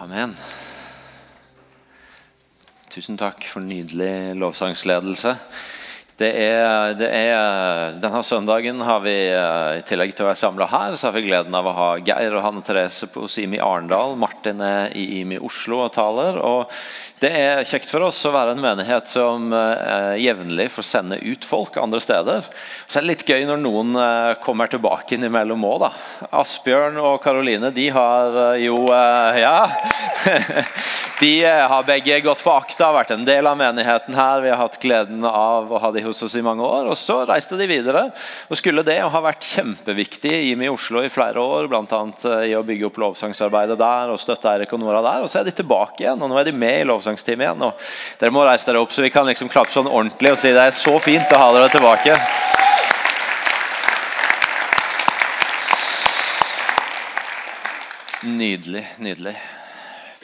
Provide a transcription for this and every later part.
Amen. Tusen takk for nydelig lovsangsledelse. Er, er, denne søndagen har vi eh, i tillegg til å være samla her, så har vi gleden av å ha Geir og Hanne Therese på IMI Arendal. Martin er i IMI Oslo og taler. og Det er kjekt for oss å være en menighet som eh, jevnlig får sende ut folk andre steder. Så er det litt gøy når noen eh, kommer tilbake innimellom òg. Asbjørn og Karoline de har eh, jo eh, Ja. De eh, har begge gått på akta, vært en del av menigheten her. Vi har hatt gleden av å ha de hos oss i mange år. Og Så reiste de videre. og Skulle det har vært kjempeviktig i IMI Oslo i flere år, bl.a. i å bygge opp lovsangsarbeidet der og støtte Eirik og Nora der. Og Så er de tilbake igjen, og nå er de med i lovsangsteamet igjen. og Dere må reise dere opp, så vi kan liksom klappe sånn ordentlig og si det er så fint å ha dere tilbake. Nydelig, nydelig.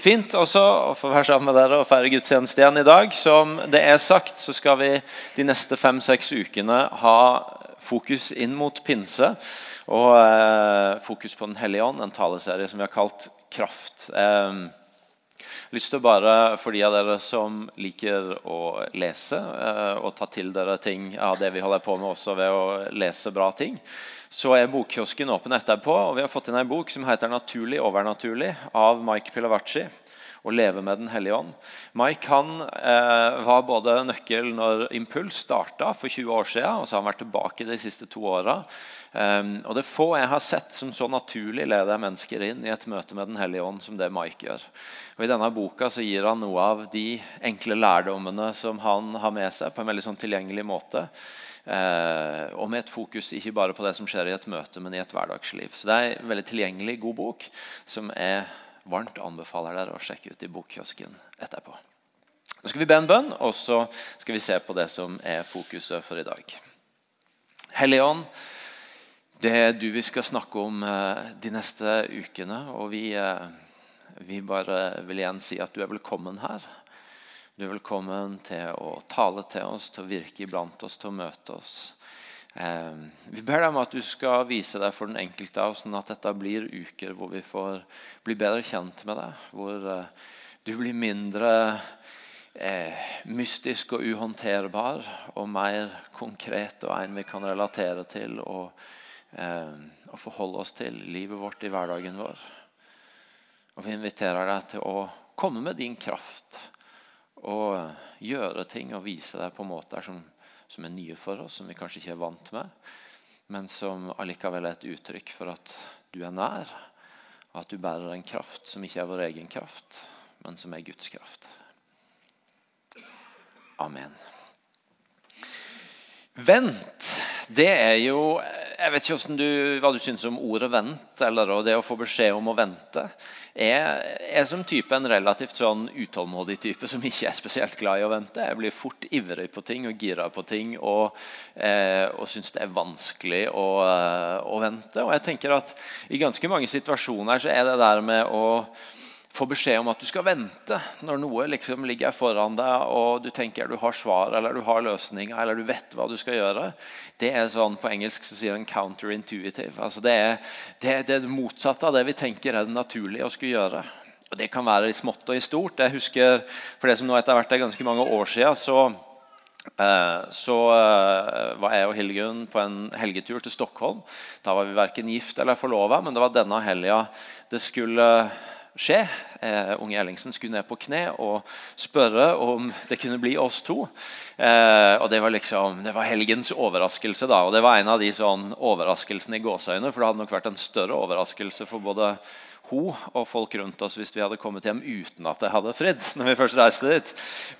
Fint også å få være sammen med dere og feire gudstjeneste igjen i dag. Som det er sagt, så skal vi de neste fem-seks ukene ha fokus inn mot pinse. Og eh, fokus på Den hellige ånd, en taleserie som vi har kalt Kraft. Eh, lyst til å bare, For de av dere som liker å lese eh, og ta til dere ting av det vi holder på med også ved å lese bra ting, så er bokkiosken åpen etterpå. og Vi har fått inn en bok som heter 'Naturlig overnaturlig' av Mike Pilavacci. Å leve med Den hellige ånd. Mike han eh, var både nøkkel når Impuls starta for 20 år siden, og så har han vært tilbake de siste to åra. Um, og Det er få jeg har sett som så naturlig leder mennesker inn i et møte med Den hellige ånd som det Mike gjør. Og I denne boka så gir han noe av de enkle lærdommene som han har med seg, på en veldig sånn tilgjengelig måte. Uh, og med et fokus ikke bare på det som skjer i et møte, men i et hverdagsliv. Så Det er en veldig tilgjengelig, god bok som jeg varmt anbefaler dere å sjekke ut i bokkiosken etterpå. Nå skal vi be en bønn, og så skal vi se på det som er fokuset for i dag. Hellige Ånd, det er du vi skal snakke om eh, de neste ukene. Og vi, eh, vi bare vil igjen si at du er velkommen her. Du er velkommen til å tale til oss, til å virke iblant oss, til å møte oss. Eh, vi ber deg om at du skal vise deg for den enkelte av oss, sånn at dette blir uker hvor vi får bli bedre kjent med deg. Hvor eh, du blir mindre eh, mystisk og uhåndterbar og mer konkret og en vi kan relatere til og, eh, og forholde oss til livet vårt i hverdagen vår. Og vi inviterer deg til å komme med din kraft og gjøre ting og vise deg på måter som, som, er nye for oss, som vi kanskje ikke er vant med, men som allikevel er et uttrykk for at du er nær, og at du bærer en kraft som ikke er vår egen kraft, men som er Guds kraft. Amen. Vent, det er jo Jeg vet ikke du, hva du syns om ordet 'vent', eller det å få beskjed om å vente. Jeg er som type en relativt sånn utålmodig type som ikke er spesielt glad i å vente. Jeg blir fort ivrig på ting og gira på ting og, eh, og syns det er vanskelig å, eh, å, vente. Og jeg tenker at I ganske mange situasjoner så er det der med å få beskjed om at du skal vente når noe liksom ligger foran deg og du tenker du har svar eller du har løsninger eller du vet hva du skal gjøre. Det er sånn På engelsk så sier en counterintuitive. Altså det, er, det, er, det, motsatte av det vi tenker er det naturlige å skulle gjøre. Og Det kan være i smått og i stort. Jeg husker for det som nå etter hvert er ganske mange år siden, så eh, så uh, var jeg og Hildegunn på en helgetur til Stockholm. Da var vi verken gift eller forlova, men det var denne helga det skulle skje. Eh, unge Ellingsen skulle ned på kne og spørre om det kunne bli oss to. Eh, og Det var liksom, det var helgens overraskelse. da, og Det var en av de sånn overraskelsene i gåseøyne. For det hadde nok vært en større overraskelse for både hun og folk rundt oss hvis vi hadde kommet hjem uten at det hadde fridd. når vi først reiste dit.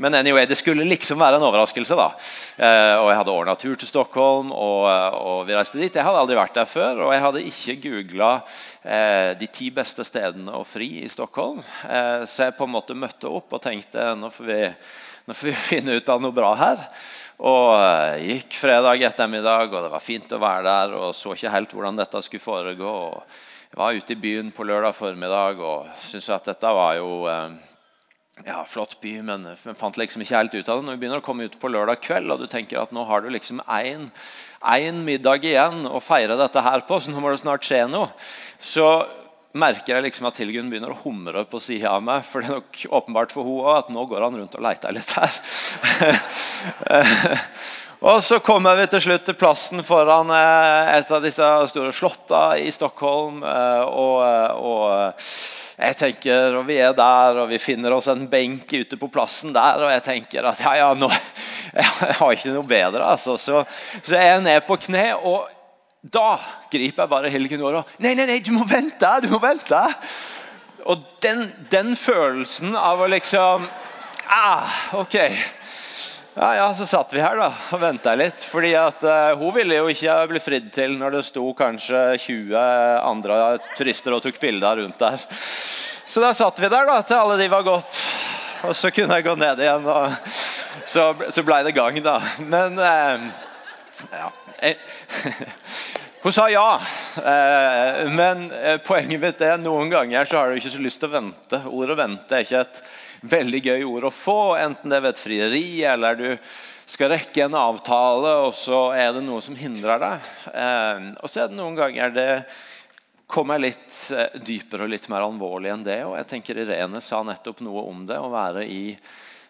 Men anyway, det skulle liksom være en overraskelse. da. Eh, og Jeg hadde ordna tur til Stockholm, og, og, vi reiste dit. Jeg hadde aldri vært der før, og jeg hadde ikke googla eh, de ti beste stedene å fri i Stockholm. Eh, så jeg på en måte møtte opp og tenkte nå får vi, nå får vi finne ut av noe bra her. Og eh, gikk fredag ettermiddag, og det var fint å være der. Og så ikke helt hvordan dette skulle foregå. jeg var ute i byen på lørdag formiddag og syntes at dette var jo eh, ja, flott by, men, men fant liksom ikke helt ut av det. Når vi begynner å komme ut på lørdag kveld, og du tenker at nå har du liksom én middag igjen å feire dette her på, så nå må det snart skje noe, så merker jeg liksom at Hilgun begynner å humre på sida av meg. For det er nok åpenbart for hun òg at nå går han rundt og leter litt her. og så kommer vi til slutt til plassen foran eh, et av disse store slotta i Stockholm. Eh, og, eh, og jeg tenker, og Vi er der, og vi finner oss en benk ute på plassen der. Og jeg tenker at ja, ja, nå, jeg har ikke noe bedre. altså. Så, så jeg er ned på kne. og da griper jeg bare Helgen i og Nei, nei, nei, du må vente! du må vente. Og den, den følelsen av å liksom ah, Ok. Ja, ja, Så satt vi her da, og venta litt. fordi at uh, Hun ville jo ikke bli fridd til når det sto kanskje 20 andre turister og tok bilder rundt der. Så da satt vi der da, til alle de var gått. Og så kunne jeg gå ned igjen. og Så, så blei det gang, da. Men uh, ja. Hun sa ja, eh, men eh, poenget mitt er noen ganger så har du ikke så lyst til å vente. Ordet 'vente' er ikke et veldig gøy ord å få, enten det er ved et frieri eller du skal rekke en avtale, og så er det noe som hindrer deg. Eh, og så er det noen ganger det kommer litt dypere og litt mer alvorlig enn det. Og jeg tenker Irene sa nettopp noe om det, å være i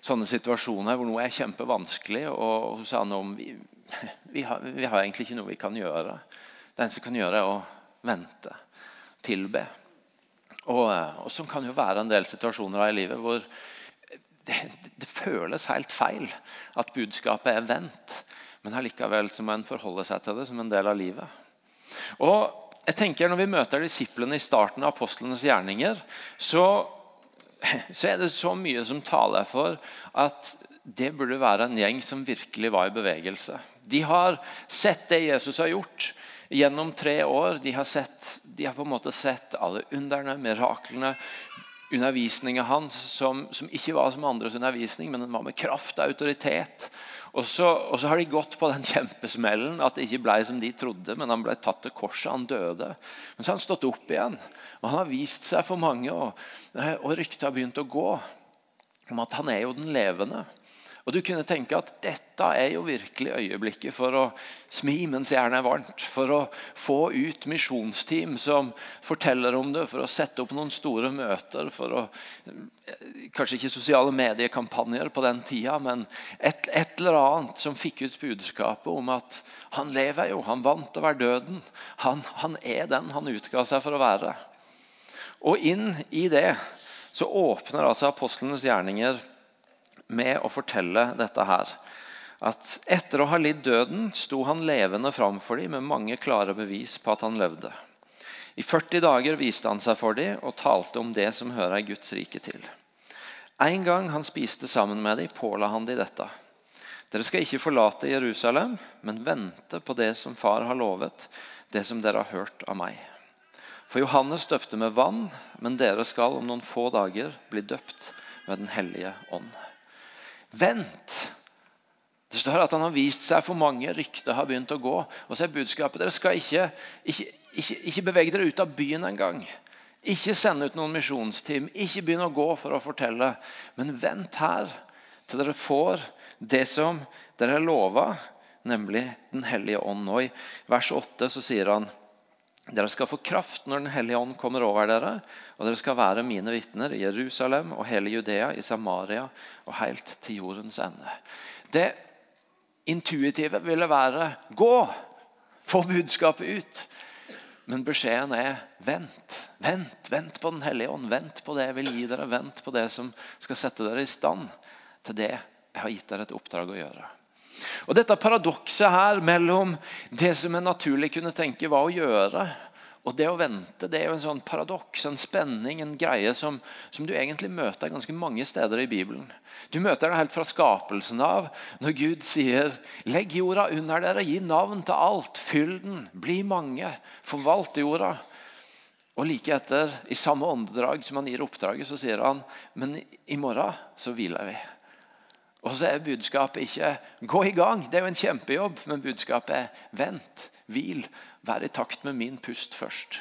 sånne situasjoner hvor noe er kjempevanskelig. Og hun sa noe om vi, vi, har, vi har egentlig ikke noe vi kan gjøre. Det eneste kan gjøre, er å vente, tilbe. Og, og sånn kan jo være en del situasjoner i livet hvor det, det, føles helt feil at budskapet er vendt. Men allikevel må en forholde seg til det som en del av livet. Og jeg tenker Når vi møter disiplene i starten av apostlenes gjerninger, så, så er det så mye som taler for at det burde være en gjeng som virkelig var i bevegelse. De har sett det Jesus har gjort gjennom tre år. De har, sett, de har på en måte sett alle underne, miraklene, undervisninga hans som, som, ikke var som andres undervisning, men den var med kraft og autoritet. Og så, og så, har de gått på den kjempesmellen at det ikke ble som de trodde, men han ble tatt til korset, han døde. Men så har han stått opp igjen, og han har vist seg for mange. Og, og ryktet har begynt å gå om at han er jo den levende. Og du kunne tenke at dette er jo virkelig øyeblikket for å smi mens jernet er varmt. For å få ut misjonsteam som forteller om det, for å sette opp noen store møter. for å, Kanskje ikke sosiale mediekampanjer på den tida, men et, et eller annet som fikk ut budskapet om at han lever jo, han vant over døden. Han, han er den han utga seg for å være. Og inn i det så åpner altså apostlenes gjerninger med å fortelle dette her. At etter å ha lidd døden sto han levende framfor dem med mange klare bevis på at han levde. I 40 dager viste han seg for dem og talte om det som hører Guds rike til. En gang han spiste sammen med dem, påla han dem dette. Dere skal ikke forlate Jerusalem, men vente på det som far har lovet, det som dere har hørt av meg. For Johannes døpte med vann, men dere skal om noen få dager bli døpt med Den hellige ånd. Vent! Det står at han har vist seg for mange. Ryktet har begynt å gå. Og så er budskapet dere skal ikke, ikke, ikke, ikke bevege dere ut av byen engang. Ikke sende ut noen misjonsteam. Ikke begynne å gå for å fortelle. Men vent her til dere får det som dere er lova, nemlig Den hellige ånd. Og I vers 8 så sier han dere skal få kraft når Den hellige ånd kommer over dere, og dere skal være mine vitner i Jerusalem og hele Judea, i Samaria og helt til jordens ende. Det intuitive ville være gå! Få budskapet ut. Men beskjeden er vent. Vent vent på Den hellige ånd. Vent på det jeg vil gi dere. Vent på det som skal sette dere i stand til det jeg har gitt dere et oppdrag å gjøre. Og Dette paradokset her mellom det som er naturlig kunne tenke hva å gjøre, og det å vente det er jo en sånn paradoks, en spenning, en greie som, som, du egentlig møter ganske mange steder i Bibelen. Du møter det helt fra skapelsen av, når Gud sier 'Legg jorda under dere, gi navn til alt, fyll den, bli mange, forvalt jorda'. Og like etter, i samme åndedrag som han gir oppdraget, så sier han 'Men i morgen så hviler vi'. Og så er budskapet ikke 'gå i gang', det er jo en kjempejobb. Men budskapet er 'vent, hvil, vær i takt med min pust først'.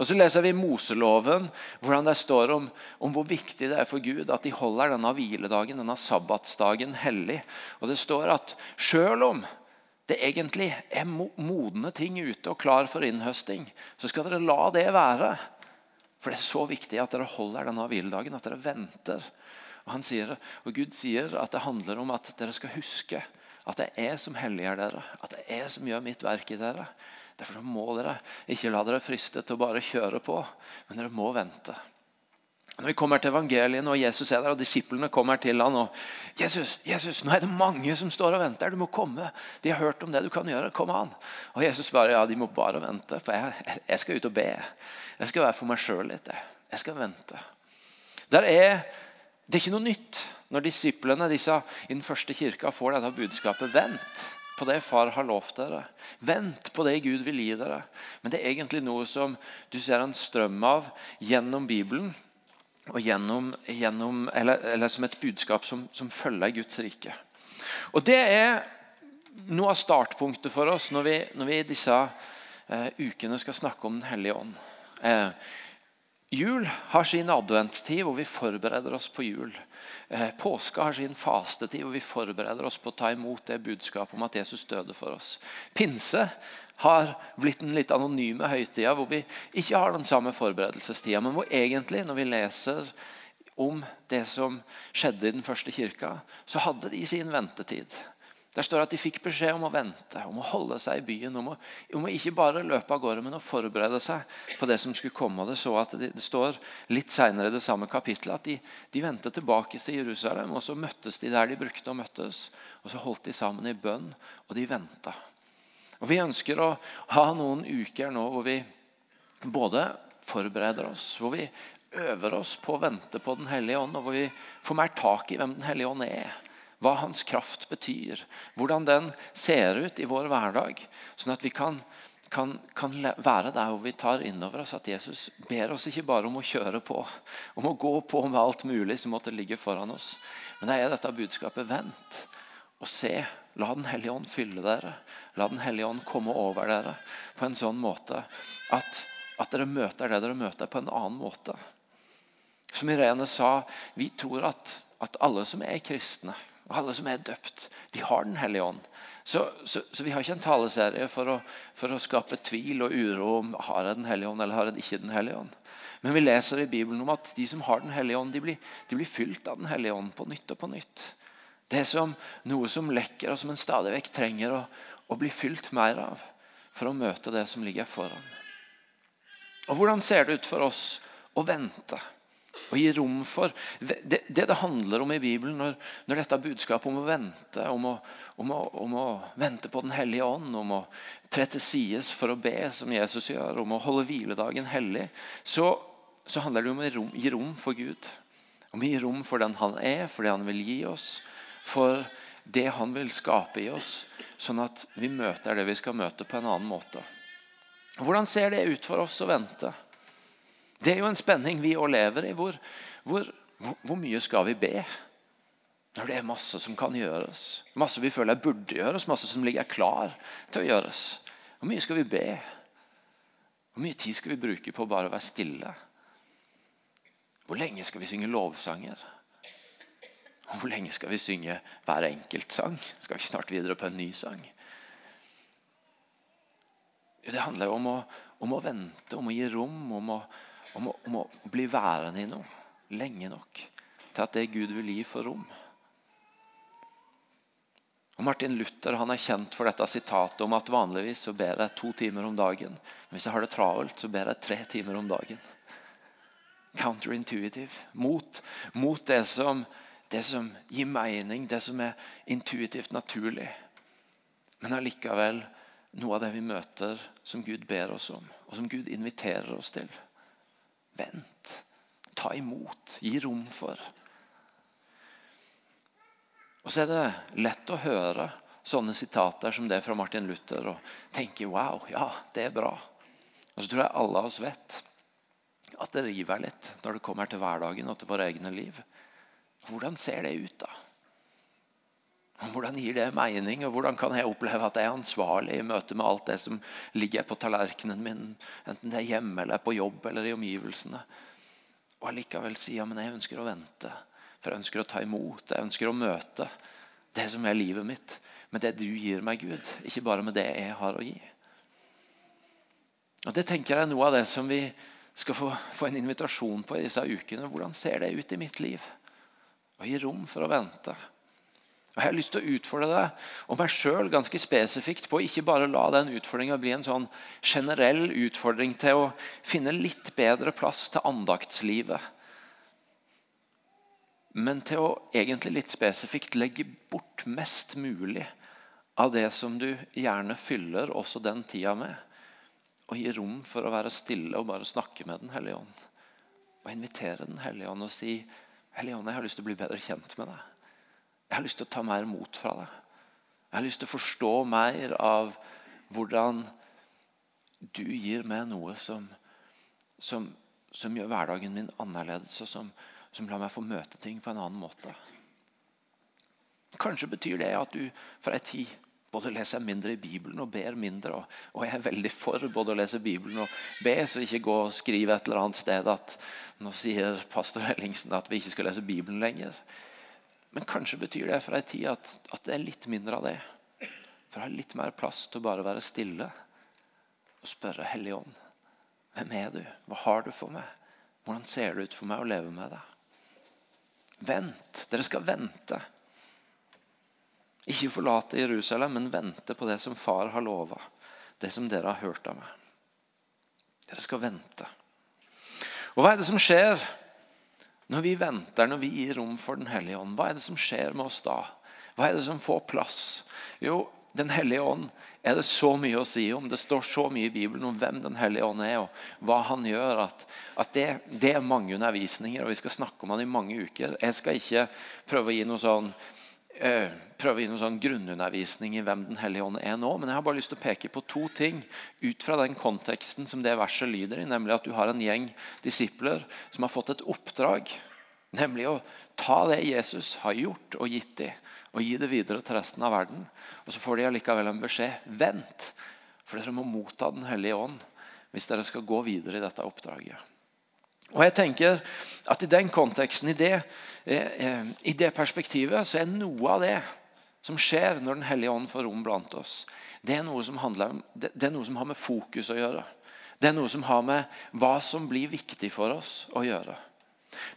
Og Så leser vi Moseloven hvordan det står om, om, hvor viktig det er for Gud at de holder denne hviledagen, denne sabbatsdagen, hellig. Og Det står at selv om det egentlig er modne ting ute og klar for innhøsting, så skal dere la det være. For det er så viktig at dere holder denne hviledagen, at dere venter. Og, han sier, og Gud sier at det handler om at dere skal huske at det er jeg som helliger dere. At det er jeg som gjør mitt verk i dere. Derfor må dere ikke la dere friste til å bare kjøre på, men dere må vente. Når vi kommer til evangeliet og Jesus er der, og disiplene kommer til han, og Jesus, Jesus, nå er det mange som står og venter. Du må komme. De har hørt om det du kan gjøre. Kom an. Og Jesus bare ja, de må bare vente, for jeg, jeg skal ut og be. Jeg skal være for meg sjøl litt. Jeg skal vente. Der er, det er ikke noe nytt når disiplene disse, i den første kirka får dette budskapet. Vent på det far har lovt dere. Vent på det Gud vil gi dere. Men det er egentlig noe som du ser en strøm av gjennom Bibelen og gjennom, gjennom, eller, eller, som et budskap som, som følger Guds rike. Og Det er noe av startpunktet for oss når vi, i disse eh, ukene skal snakke om Den hellige ånd. Eh, jul har sin adventstid, hvor vi forbereder oss på jul. Påska påske har sin fastetid, hvor vi forbereder oss på å ta imot det budskapet om at Jesus døde for oss. Pinse har blitt den litt anonyme høytida hvor vi ikke har den samme forberedelsestida, men hvor egentlig, når vi leser om det som skjedde i den første kirka, så hadde de sin ventetid. Der står at De fikk beskjed om å vente, om å holde seg i byen. Om å, om å ikke bare løpe av gårde, men å forberede seg på det som skulle komme. Og Det så at det, det står litt senere i det samme kapittelet at de, de vendte tilbake til Jerusalem. og Så møttes de der de brukte å møttes. og Så holdt de sammen i bønn, og de venta. Og Vi ønsker å ha noen uker nå hvor vi både forbereder oss, hvor vi øver oss på å vente på Den hellige ånd, og hvor vi får mer tak i hvem Den hellige ånd er. Hva hans kraft betyr. Hvordan den ser ut i vår hverdag. Sånn at vi kan, kan, kan være der hvor vi tar inn over oss at Jesus ber oss ikke bare om å kjøre på, om å gå på med alt mulig som måtte ligge foran oss. Men det er dette budskapet. Vent og se La Den hellige ånd fylle dere. La Den hellige ånd komme over dere på en sånn måte at, at dere møter det dere møter, på en annen måte. Som Irene sa, vi tror at, at alle som er kristne, og alle som er døpt, de har Den hellige ånd. Så, så, så, vi har ikke en taleserie for å, for å, skape tvil og uro om har jeg Den hellige ånd eller har jeg ikke Den hellige ånd. Men vi leser i Bibelen om at de som har Den hellige ånd, de blir, de blir fylt av Den hellige ånd på nytt og på nytt. Det er som noe som lekker, og som en stadig vekk trenger å, å bli fylt mer av for å møte det som ligger foran. Og Hvordan ser det ut for oss å vente og gi rom for det det, det handler om i Bibelen når, når dette budskapet om å vente, om å, om, å, om å, vente på Den hellige ånd, om å tre til sides for å be, som Jesus gjør, om å holde hviledagen hellig, så, så handler det om å gi rom for Gud. Om å gi rom for den han er, for det han vil gi oss for det han vil skape i oss, sånn at vi møter det vi skal møte, på en annen måte. Hvordan ser det ut for oss å vente? Det er jo en spenning vi òg lever i. Hvor, hvor, hvor, mye skal vi be? Når det er masse som kan gjøres. Masse vi føler burde gjøres, masse som ligger klar til å gjøres. Hvor mye skal vi be? Hvor mye tid skal vi bruke på bare å være stille? Hvor lenge skal vi synge lovsanger? Hvor lenge skal vi synge hver enkelt sang? Skal vi snart videre på en ny sang? Det handler jo om å, om å vente, om å gi rom, om å, om, å, om å, bli værende i noe lenge nok til at det Gud vil gi, får rom. Og Martin Luther han er kjent for dette sitatet om at vanligvis så ber jeg to timer om dagen. Men hvis jeg har det travelt, så ber jeg tre timer om dagen. Counterintuitive. Mot, mot det som det som gir mening, det som er intuitivt naturlig. Men allikevel noe av det vi møter som Gud ber oss om, og som Gud inviterer oss til. Vent. Ta imot. Gi rom for. Og så er det lett å høre sånne sitater som det fra Martin Luther og tenke wow, ja, det er bra. Og så tror jeg alle av oss vet at det river litt når det kommer til hverdagen og til våre egne liv. Hvordan ser det ut, da? Hvordan gir det mening, og hvordan kan jeg oppleve at jeg er ansvarlig i møte med alt det som ligger på tallerkenen min, enten det er hjemme eller på jobb eller i omgivelsene? Og allikevel si ja, men jeg ønsker å vente, for jeg ønsker å ta imot, jeg ønsker å møte det som er livet mitt, med det du gir meg, Gud, ikke bare med det jeg har å gi. Og Det tenker jeg er noe av det som vi, skal få, få en invitasjon på i disse ukene. Hvordan ser det ut i mitt liv? Å gi rom for å vente. Og Jeg har lyst til å utfordre deg og meg sjøl ganske spesifikt på ikke bare la den utfordringa bli en sånn generell utfordring til å finne litt bedre plass til andaktslivet. Men til å egentlig litt spesifikt legge bort mest mulig av det som du gjerne fyller også den tida med. Og gi rom for å være stille og bare snakke med Den hellige ånd. Og invitere Den hellige ånd og si Hellige ånd, jeg har lyst til å bli bedre kjent med deg. Jeg har lyst til å ta mer mot fra deg. Jeg har lyst til å forstå mer av hvordan du gir meg noe som, som, som gjør hverdagen min annerledes, og som, som lar meg få møte ting på en annen måte. Kanskje betyr det at du fra ei tid både leser mindre i Bibelen og ber mindre. Og, og, jeg er veldig for både å lese Bibelen og be, så ikke gå og skrive et eller annet sted at nå sier pastor Ellingsen at vi ikke skal lese Bibelen lenger. Men kanskje betyr det for ei tid at, at, det er litt mindre av det. For å ha litt mer plass til å bare være stille og spørre Hellige Ånd. Hvem er du? Hva har du for meg? Hvordan ser det ut for meg å leve med deg? Vent. Dere skal vente. Ikke forlate Jerusalem, men vente på det som far har lova. Det som dere har hørt av meg. Dere skal vente. Og Hva er det som skjer når vi venter, når vi gir rom for Den hellige ånd? Hva er det som skjer med oss da? Hva er det som får plass? Jo, Den hellige ånd er det så mye å si om. Det står så mye i Bibelen om hvem Den hellige ånd er, og hva han gjør. At, at det, det, er mange undervisninger, og vi skal snakke om han i mange uker. Jeg skal ikke prøve å gi noe sånn eh, prøve å gi noen sånn grunnundervisning i hvem Den hellige ånd er nå. Men jeg har bare lyst til å peke på to ting ut fra den konteksten som det verset lyder i. Nemlig at du har en gjeng disipler som har fått et oppdrag. Nemlig å ta det Jesus har gjort og gitt dem, og gi det videre til resten av verden. Og så får de allikevel en beskjed. Vent, for dere må motta Den hellige ånd hvis dere skal gå videre i dette oppdraget. Og jeg tenker at I den konteksten, i det, eh, eh, i det perspektivet, så er noe av det som skjer når Den hellige ånd får rom blant oss, det er, noe som handler, det er noe som har med fokus å gjøre. Det er noe som har med hva som blir viktig for oss å gjøre.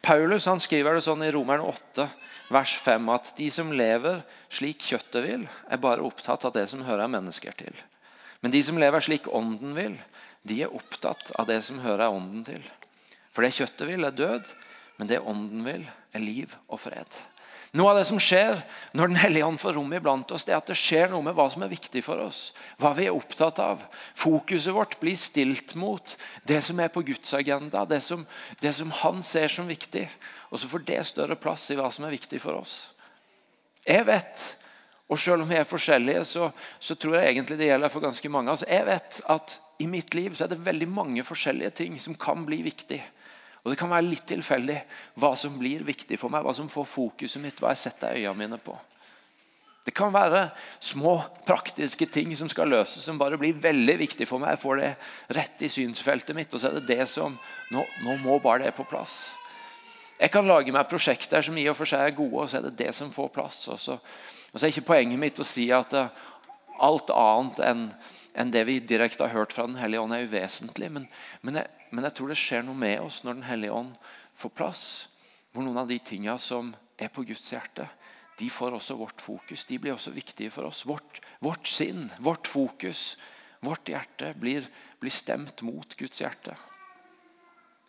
Paulus han skriver det sånn i Romeren 8, vers 5, at de som lever slik kjøttet vil, er bare opptatt av det som hører mennesker til. Men de som lever slik ånden vil, de er opptatt av det som hører ånden til. For det kjøttet vil, er død, men det ånden vil, er liv og fred. Noe av det som skjer når Den hellige ånd får rom iblant oss, det er at det skjer noe med hva som er viktig for oss. Hva vi er opptatt av. Fokuset vårt blir stilt mot det som er på Guds agenda. Det som, det som han ser som viktig. Og så får det større plass i hva som er viktig for oss. Jeg vet, og selv om vi er forskjellige, så, så tror jeg egentlig det gjelder for ganske mange. Altså, jeg vet at i mitt liv så er det veldig mange forskjellige ting som kan bli viktig. Og Det kan være litt tilfeldig hva som blir viktig for meg, hva som får fokuset mitt, hva jeg setter øynene mine på. Det kan være små, praktiske ting som skal løses, som bare blir veldig viktig for meg. Jeg får det rett i synsfeltet mitt, og så er det det som Nå, nå må bare det på plass. Jeg kan lage meg prosjekter som i og for seg er gode, og så er det det som får plass. Og så, og så er ikke poenget mitt å si at eh, alt annet enn enn det vi direkte har hørt fra Den hellige ånd, er uvesentlig. Men, men, jeg, men, jeg, tror det skjer noe med oss når Den hellige ånd får plass. Hvor noen av de tingene som er på Guds hjerte, de får også vårt fokus. De blir også viktige for oss. Vårt, vårt sinn, vårt fokus, vårt hjerte blir, blir stemt mot Guds hjerte.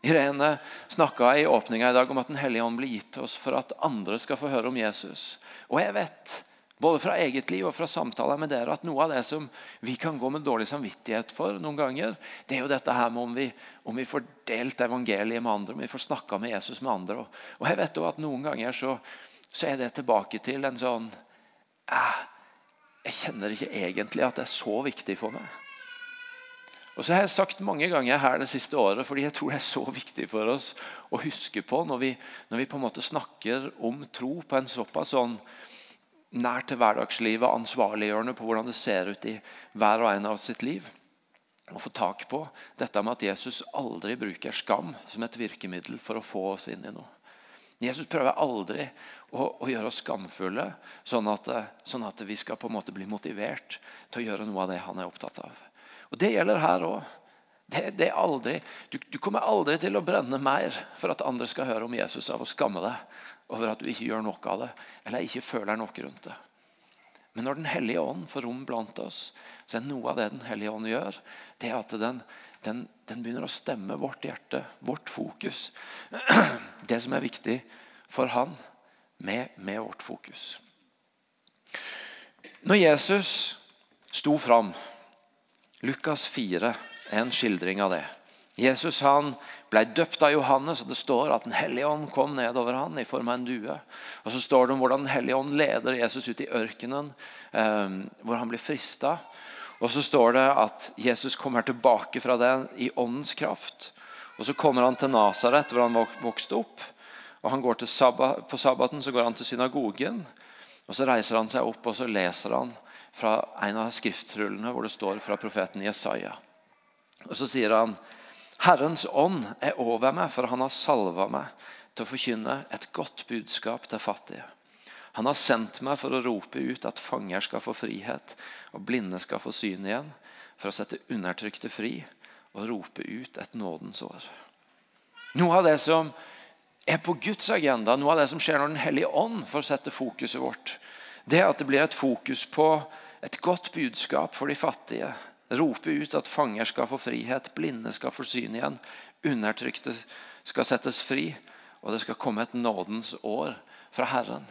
Irene snakka i åpninga i dag om at Den hellige ånd blir gitt til oss for at andre skal få høre om Jesus. Og jeg vet både fra eget liv og fra samtaler med dere, at noe av det som vi kan gå med dårlig samvittighet for noen ganger, det er jo dette her med om vi, om vi får delt evangeliet med andre, om vi får snakka med Jesus med andre. Og, jeg vet også at noen ganger så, så er det tilbake til en sånn eh, Jeg kjenner ikke egentlig at det er så viktig for meg. Og så har jeg sagt mange ganger her det siste året, fordi jeg tror det er så viktig for oss å huske på når vi, når vi på en måte snakker om tro på en såpass sånn nær til hverdagslivet, ansvarliggjørende på hvordan det ser ut i hver og en av sitt liv. Å få tak på dette med at Jesus aldri bruker skam som et virkemiddel for å få oss inn i noe. Jesus prøver aldri å, å gjøre oss skamfulle, sånn at, sånn at, vi skal på en måte bli motivert til å gjøre noe av det han er opptatt av. Og Det gjelder her òg. Det, det du, du, kommer aldri til å brenne mer for at andre skal høre om Jesus av å skamme deg over at du ikke gjør noe av det, eller ikke føler noe rundt det. Men når Den hellige ånd får rom blant oss, så er noe av det Den hellige ånd gjør, det er at den, den, den begynner å stemme vårt hjerte, vårt fokus. Det som er viktig for Han, med, med vårt fokus. Når Jesus sto fram Lukas 4 er en skildring av det. Jesus han ble døpt av Johannes, og det står at Den hellige ånd kom ned over han i form av en due. Og Så står det om hvordan Den hellige ånd leder Jesus ut i ørkenen, eh, hvor han blir frista. Og så står det at Jesus kommer tilbake fra det i åndens kraft. Og Så kommer han til Nasaret, hvor han vokste opp. Og han går sabbat, På sabbaten så går han til synagogen. og Så reiser han seg opp og så leser han fra en av skriftrullene hvor det står fra profeten Jesaja. Og Så sier han Herrens ånd er over meg, for han har salva meg til å forkynne et godt budskap til fattige. Han har sendt meg for å rope ut at fanger skal få frihet, og blinde skal få syn igjen, for å sette undertrykte fri og rope ut et nådens år. Noe av det som er på Guds agenda, noe av det som skjer når Den hellige ånd får sette fokuset vårt, det er at det blir et fokus på et godt budskap for de fattige rope ut at fanger skal få frihet, blinde skal få syn igjen, undertrykte skal settes fri, og det skal komme et nådens år fra Herren.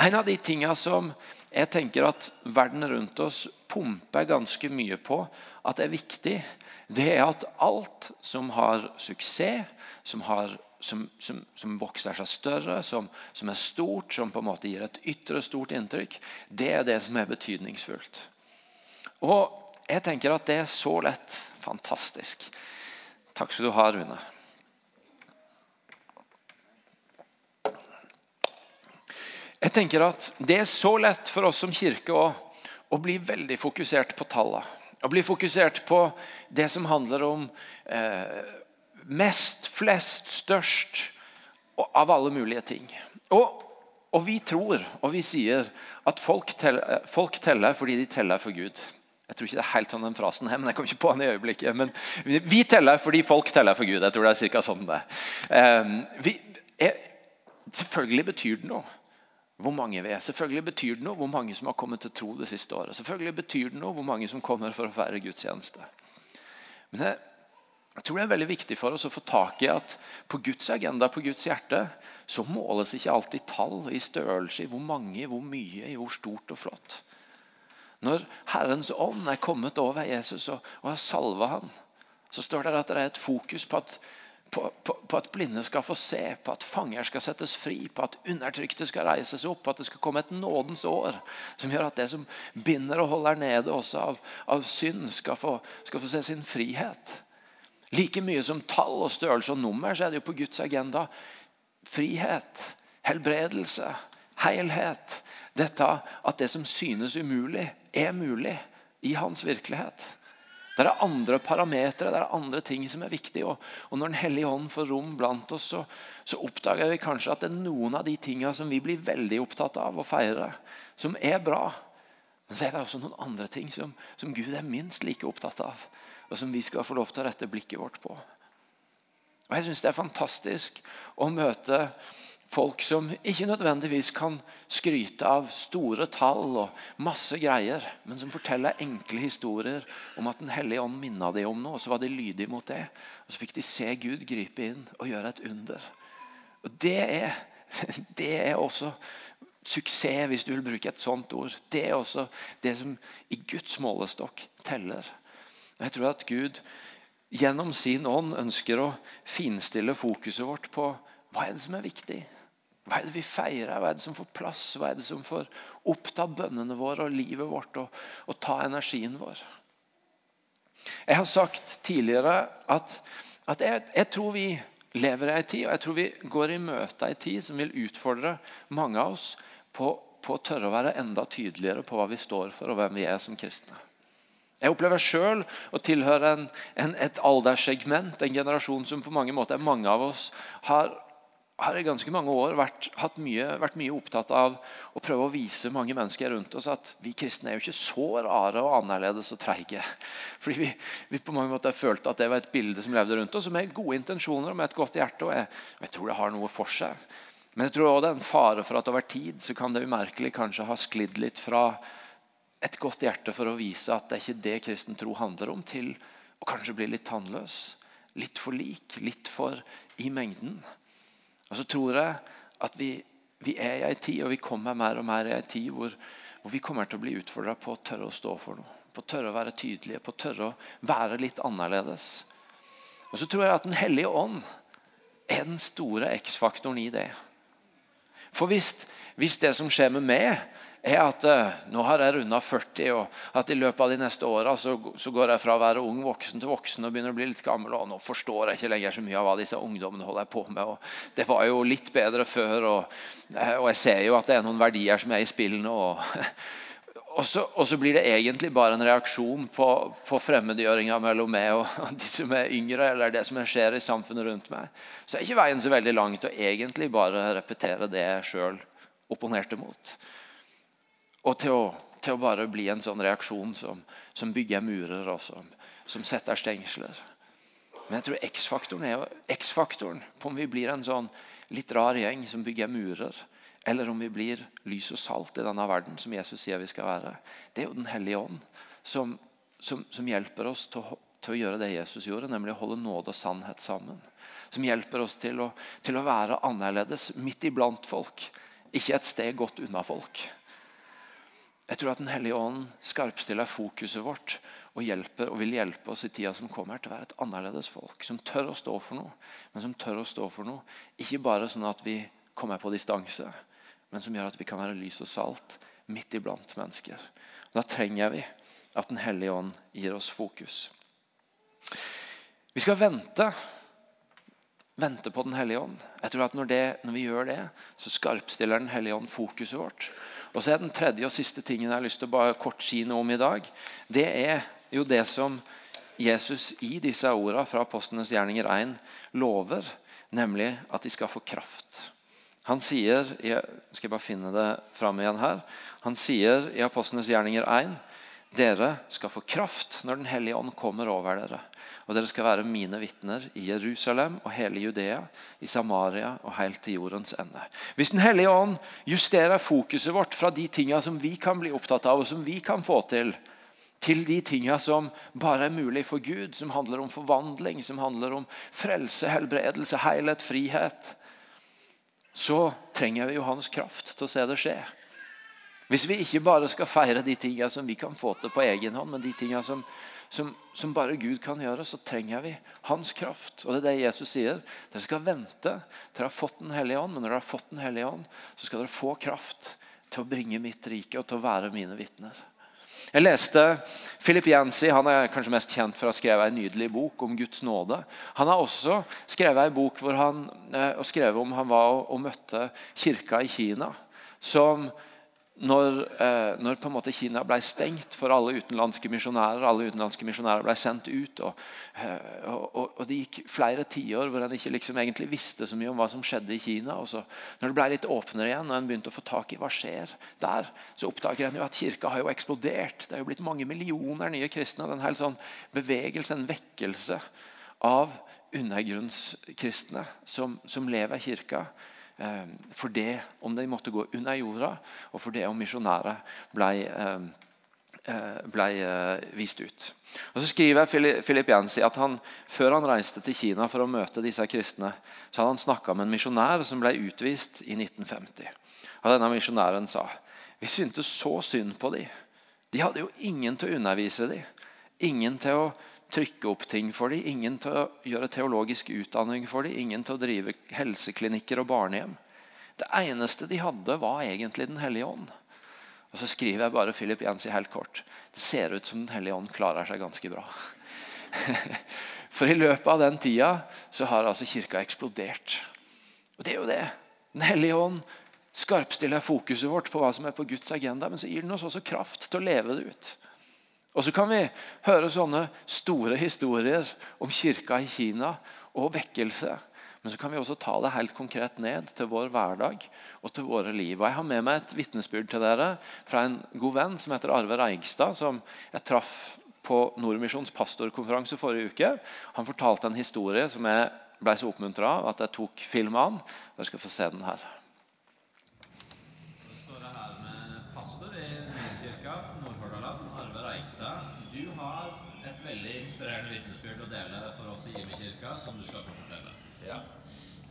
En av de tingene som jeg tenker at verden rundt oss pumper ganske mye på at er viktig, det er at alt som har suksess, som, har, som, som, som vokser seg større, som, er stort, som på en måte gir et ytre stort inntrykk, det er det som er betydningsfullt. Og jeg tenker at det er så lett. Fantastisk. Takk skal du ha, Rune. Jeg tenker at Det er så lett for oss som kirke å, å bli veldig fokusert på tallene. Å bli fokusert på det som handler om eh, mest, flest, størst av alle mulige ting. Og, og, vi tror og vi sier at folk teller, folk teller fordi de teller for Gud. Jeg tror ikke det er helt sånn den frasen her, men jeg kom ikke på den i øyeblikket. Men vi teller fordi folk teller for Gud. Jeg tror det er cirka sånn det er. Vi, er, selvfølgelig betyr det noe hvor mange vi er. Selvfølgelig betyr det noe hvor mange som har kommet til tro det siste året. Selvfølgelig betyr det noe hvor mange som kommer for å feire gudstjeneste. Men jeg, jeg tror det er veldig viktig for oss å få tak i at på Guds agenda, på Guds hjerte, så måles ikke alltid tall i størrelse, i hvor mange, hvor mye, i hvor stort og flott. Når Herrens ånd er kommet over Jesus og, og har salva han, så står det at det er et fokus på at, på, på, på at, blinde skal få se, på at fanger skal settes fri, på at undertrykte skal reises opp, på at det skal komme et nådens år som gjør at det som binder og holder nede også av, av synd, skal få, skal få se sin frihet. Like mye som tall og størrelse og nummer så er det jo på Guds agenda frihet, helbredelse, helhet. Dette at det som synes umulig, er mulig i hans virkelighet. Det er andre parametere, det er andre ting som er viktige. Og, og Når Den hellige ånd får rom blant oss, så, så, oppdager vi kanskje at det er noen av de tingene som vi blir veldig opptatt av å feire, som er bra. Men så er det også noen andre ting som, som Gud er minst like opptatt av, og som vi skal få lov til å rette blikket vårt på. Og Jeg syns det er fantastisk å møte folk som ikke nødvendigvis kan skryte av store tall og masse greier, men som forteller enkle historier om at Den hellige ånd minna dem om noe, og så var de lydige mot det. Og så fikk de se Gud gripe inn og gjøre et under. Og Det er, det er også suksess, hvis du vil bruke et sånt ord. Det er også det som i Guds målestokk teller. Jeg tror at Gud gjennom sin ånd ønsker å finstille fokuset vårt på hva er det som er viktig. Hva er det vi feirer? Hva er det som får plass? Hva er det som får oppta bønnene våre og livet vårt og, og ta energien vår? Jeg har sagt tidligere at, at jeg, jeg, tror vi lever i ei tid og jeg tror vi går i møte ei tid som vil utfordre mange av oss på, å tørre å være enda tydeligere på hva vi står for og hvem vi er som kristne. Jeg opplever sjøl å tilhøre en, en, et alderssegment, en generasjon som på mange måter mange av oss har har i ganske mange år vært, mye, vært, mye, opptatt av å prøve å vise mange mennesker rundt oss at vi kristne er jo ikke så rare og annerledes og treige. Fordi vi, vi, på mange måter følte at det var et bilde som levde rundt oss, med gode intensjoner og med et godt hjerte. og jeg, jeg tror det har noe for seg. Men jeg tror også det er en fare for at over tid så kan det umerkelig kanskje ha sklidd litt fra et godt hjerte for å vise at det er ikke det kristen tro handler om, til å kanskje bli litt tannløs. Litt for lik, litt for i mengden. Og så tror jeg at vi, vi er i ei tid, og vi kommer mer og mer i ei tid hvor, hvor vi kommer til å bli utfordra på å tørre å stå for noe. På å tørre å være tydelige, på å tørre å være litt annerledes. Og så tror jeg at Den hellige ånd er den store X-faktoren i det. For hvis, hvis det som skjer med meg, er at uh, nå har jeg runda 40, og at i løpet av de neste åra så, så, går jeg fra å være ung voksen til voksen og begynner å bli litt gammel. og Nå forstår jeg ikke lenger så mye av hva disse ungdommene holder på med. og Det var jo litt bedre før, og, uh, og jeg ser jo at det er noen verdier som er i spill nå. og så, og så, blir det egentlig bare en reaksjon på, på fremmedgjøringa mellom meg og de som er yngre, eller det som skjer i samfunnet rundt meg. Så er ikke veien så veldig langt å egentlig bare repetere det jeg sjøl opponerte mot. Og til å, til å, bare bli en sånn reaksjon som, som bygger murer, og som, som setter stengsler. Men jeg tror X-faktoren er X-faktoren på om vi blir en sånn litt rar gjeng som bygger murer, eller om vi blir lys og salt i denne verden, som Jesus sier vi skal være. Det er jo Den hellige ånd som, som, som hjelper oss til å, til å, gjøre det Jesus gjorde, nemlig å holde nåde og sannhet sammen. Som hjelper oss til å, til å være annerledes midt iblant folk, ikke et sted godt unna folk. Jeg tror at Den hellige ånd skarpstiller fokuset vårt og, hjelper, og vil hjelpe oss i tida som kommer, til å være et annerledes folk. Som tør å stå for noe, men som tør å stå for noe. Ikke bare sånn at vi kommer på distanse, men som gjør at vi kan være lys og salt midt iblant mennesker. Og da trenger vi at Den hellige ånd gir oss fokus. Vi skal vente vente på Den hellige ånd. Jeg tror at når, det, når vi gjør det, så skarpstiller Den hellige ånd fokuset vårt. Og så er Den tredje og siste tingen jeg har lyst til å bare kort si noe om i dag, det er jo det som Jesus i disse ordene fra Apostlenes gjerninger 1 lover, nemlig at de skal få kraft. Han sier jeg skal bare finne det fram igjen her, han sier i Apostlenes gjerninger 1 dere skal få kraft når Den hellige ånd kommer over dere. Og dere skal være mine vitner i Jerusalem og hele Judea, i Samaria og helt til jordens ende. Hvis Den hellige ånd justerer fokuset vårt fra de tingene som vi kan bli opptatt av, og som vi kan få til, til de tingene som bare er mulig for Gud, som handler om forvandling, som handler om frelse, helbredelse, helhet, frihet, så trenger vi jo hans kraft til å se det skje. Hvis vi ikke bare skal feire de tingene som vi kan få til på egen hånd, men de tingene som som, som, bare Gud kan gjøre, så trenger vi hans kraft. Og det er det Jesus sier. Dere skal vente til dere har fått Den hellige ånd, men når dere har fått Den hellige ånd, så skal dere få kraft til å bringe mitt rike og til å være mine vitner. Jeg leste Philip Yancy, han er kanskje mest kjent for å ha skrevet en nydelig bok om Guds nåde. Han har også skrevet en bok hvor han, eh, og skrevet om han var og, og møtte kirka i Kina. som når, eh, når, på en måte Kina ble stengt for alle utenlandske misjonærer, alle utenlandske misjonærer ble sendt ut, og, eh, og, og det gikk flere tiår hvor en ikke liksom egentlig visste så mye om hva som skjedde i Kina. og så Når det ble litt åpnere igjen, og en begynte å få tak i hva skjer der, så oppdager en at kirka har jo eksplodert. Det er jo blitt mange millioner nye kristne. Det er en hel sånn bevegelse, en vekkelse av undergrunnskristne som, som lever i kirka. Eh, for det om de måtte gå under jorda, og for det om misjonærer ble, eh, eh, ble vist ut. Og så skriver Philip Yancy at han, Før han reiste til Kina for å møte disse kristne, så hadde han snakka med en misjonær som ble utvist i 1950. Og Denne misjonæren sa vi syntes så synd på dem. De hadde jo ingen til å undervise dem. Ingen til å trykke opp ting for dem, ingen til å gjøre teologisk utdanning for dem, ingen til å drive helseklinikker og barnehjem. Det eneste de hadde, var egentlig Den hellige ånd. Og Så skriver jeg bare Philip Jensi helt kort. Det ser ut som Den hellige ånd klarer seg ganske bra. For i løpet av den tida så har altså kirka eksplodert. Og det er jo det. Den hellige ånd skarpstiller fokuset vårt på hva som er på Guds agenda, men så gir den oss også kraft til å leve det ut. Og så kan vi høre sånne store historier om kirka i Kina og vekkelse. Men så kan vi også ta det helt konkret ned til vår hverdag og til våre liv. Og Jeg har med meg et vitnesbyrd til dere fra en god venn som heter Arve Reigstad, som jeg traff på Nordmisjons pastorkonferanse forrige uke. Han fortalte en historie som jeg ble så oppmuntra av at jeg tok film av den. Dere skal få se den her. Så står jeg her med pastor i Nordkirka, Nordhordland, Arve Reigstad. Du har et veldig inspirerende vitnesbyrd å dele for oss i Imi-kirka, som du skal få fortelle. Ja.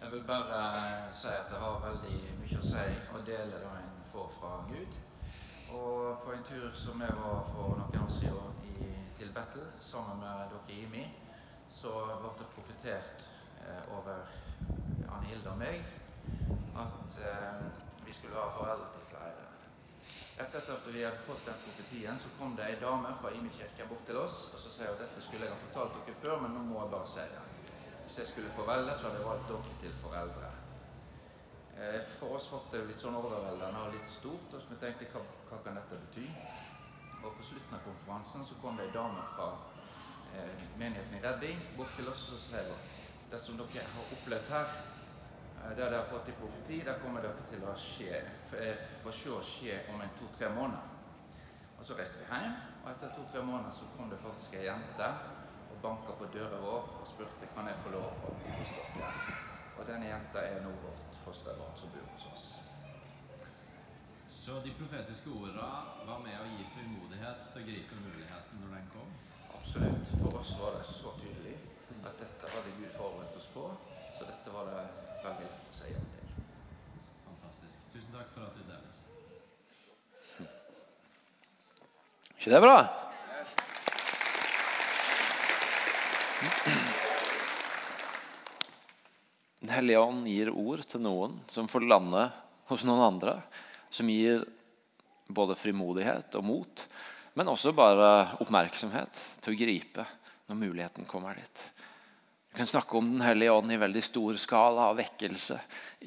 Jeg vil bare si at jeg har veldig mye å si og dele det en får fra Gud. Og på en tur som jeg var for noen år siden i, til Battle sammen med dere i IMI, så ble det profetert eh, over Anne Hilde og meg at eh, vi skulle ha foreldre til flere. Etter at vi hadde fått den profetien, så kom det ei dame fra Imi kirke bort til oss og så sier hun at dette skulle jeg ha fortalt dere før, men nå må jeg bare si det. Hvis jeg skulle få velge, så hadde jeg valgt dere til foreldre. Eh, For oss ble det litt sånn overveldende og litt stort, og så vi tenkte hva, hva kan dette bety? Og på slutten av konferansen så kom det ei dame fra eh, menigheten i Redding bort til oss og så at det som dere har opplevd her, eh, det dere har fått i profeti, det kommer dere til å eh, få se skje om en to-tre måneder. Og så reiste vi hjem, og etter to-tre måneder så kom det faktisk ei jente banka på døra vår og spurte kan jeg få lov å bo hos dere. Og denne jenta er nå vårt fosterbarn som bor hos oss. Så de profetiske ordene var med å gi frimodighet til å gripe muligheten når den kom. Absolutt. For oss var det så tydelig at dette hadde Gud forberedt oss på, så dette var det veldig lett å si ja til. Fantastisk. Tusen takk for at du deler. ikke det bra? Hellige ånd gir ord til noen som får lande hos noen andre. Som gir både frimodighet og mot, men også bare oppmerksomhet til å gripe når muligheten kommer dit. Du kan snakke om Den hellige ånd i veldig stor skala av vekkelse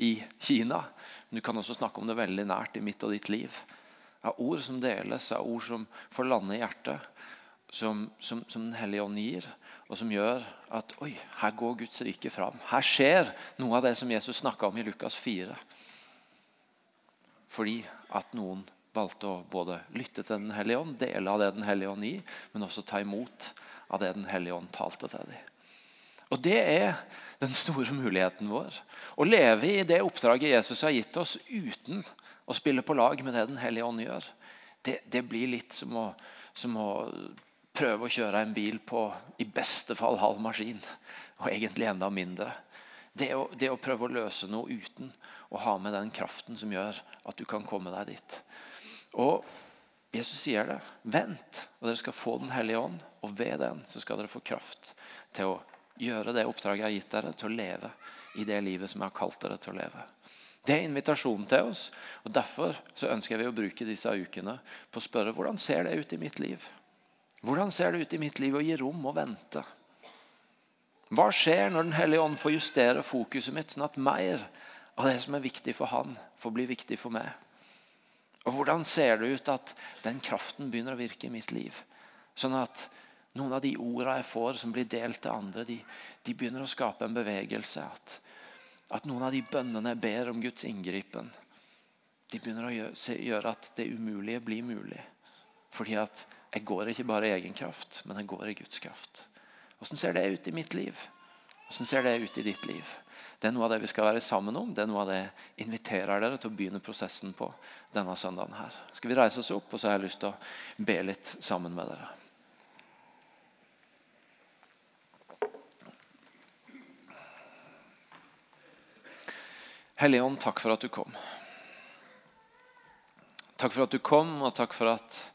i Kina. Men du kan også snakke om det veldig nært i mitt og ditt liv. Av ord som deles, av ord som får lande i hjertet. Som, som, som Den hellige ånd gir, og som gjør at oi, her går Guds rike fram. Her skjer noe av det som Jesus snakka om i Lukas 4. Fordi at noen valgte å både lytte til Den hellige ånd, dele av det Den hellige ånd gir, men også ta imot av det Den hellige ånd talte til dem. Og Det er den store muligheten vår. Å leve i det oppdraget Jesus har gitt oss uten å spille på lag med det Den hellige ånd gjør. Det, det blir litt som å, som å prøve å kjøre en bil på i beste fall halv maskin, og egentlig enda mindre. Det å, det å prøve å løse noe uten å ha med den kraften som gjør at du kan komme deg dit. Og Jesus sier det. Vent, og dere skal få Den hellige ånd. Og ved den så skal dere få kraft til å gjøre det oppdraget jeg har gitt dere, til å leve i det livet som jeg har kalt dere til å leve. Det er invitasjonen til oss. og Derfor så ønsker vi å bruke disse ukene på å spørre hvordan ser det ut i mitt liv. Hvordan ser det ut i mitt liv å gi rom og vente? Hva skjer når Den hellige ånd får justere fokuset mitt, sånn at mer av det som er viktig for han, får bli viktig for meg? Og Hvordan ser det ut at den kraften begynner å virke i mitt liv? Sånn at noen av de ordene jeg får som blir delt til andre, de, de begynner å skape en bevegelse. At, at noen av de bønnene jeg ber om Guds inngripen, de begynner å gjøre, at det umulige blir mulig. Fordi at jeg går ikke bare i egen kraft, men jeg går i Guds kraft. Hvordan ser det ut i mitt liv? Hvordan ser det ut i ditt liv? Det er noe av det vi skal være sammen om. Det er noe av det jeg inviterer dere til å begynne prosessen på denne søndagen. her. Skal vi reise oss opp, og så har jeg lyst til å be litt sammen med dere. Hellige Ånd, takk for at du kom. Takk for at du kom, og takk for at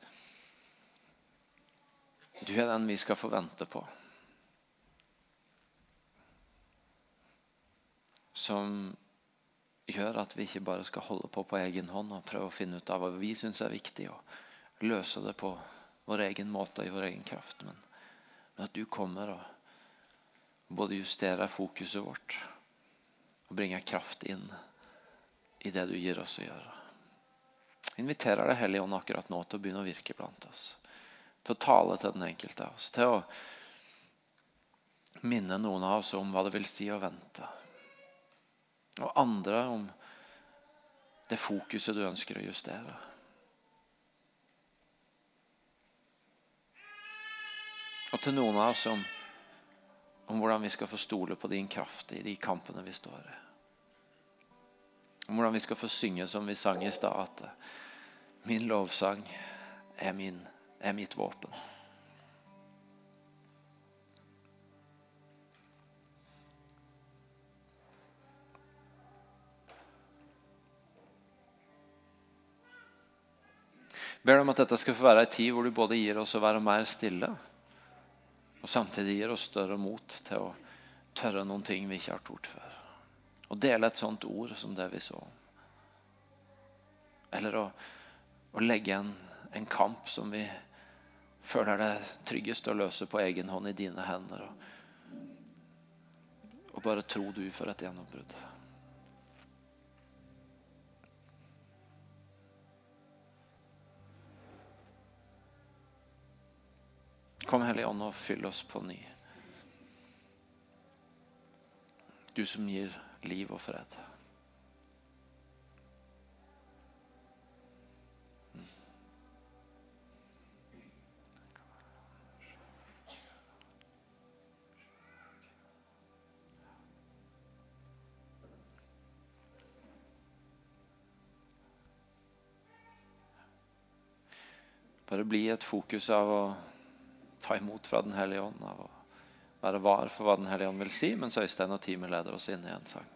du er den vi skal forvente på. Som gjør at vi ikke bare skal holde på på egen hånd og prøve å finne ut av hva vi syns er viktig, og løse det på vår egen måte og i vår egen kraft. Men, at du kommer og både justerer fokuset vårt og bringer kraft inn i det du gir oss å gjøre. Inviterer deg Hellige Ånd akkurat nå til å begynne å virke blant oss. Til å tale til den enkelte av oss. Til å minne noen av oss om hva det vil si å vente. Og andre om det fokuset du ønsker å justere. Og til noen av oss om, om hvordan vi skal få stole på din kraft i de kampene vi står i. Om hvordan vi skal få synge som vi sang i stad, at min lovsang er, min, er mitt våpen. ber om at dette skal få være en tid hvor du både gir oss å være mer stille, og samtidig gir oss større mot til å tørre noen ting vi ikke har tort før. Å dele et sånt ord som det vi så. Eller å, å legge en, en, kamp som vi føler er tryggest å løse på egen hånd i dine hender. Og, og bare tro du for et gjennombrudd. Kom Hellige Ånd og fyll oss på ny. Du som gir liv og fred. Bare bli et fokus av å ta imot fra Den hellige ånd. Av å være var for hva Den hellige ånd vil si, mens Øystein og teamet leder oss inn i en sang.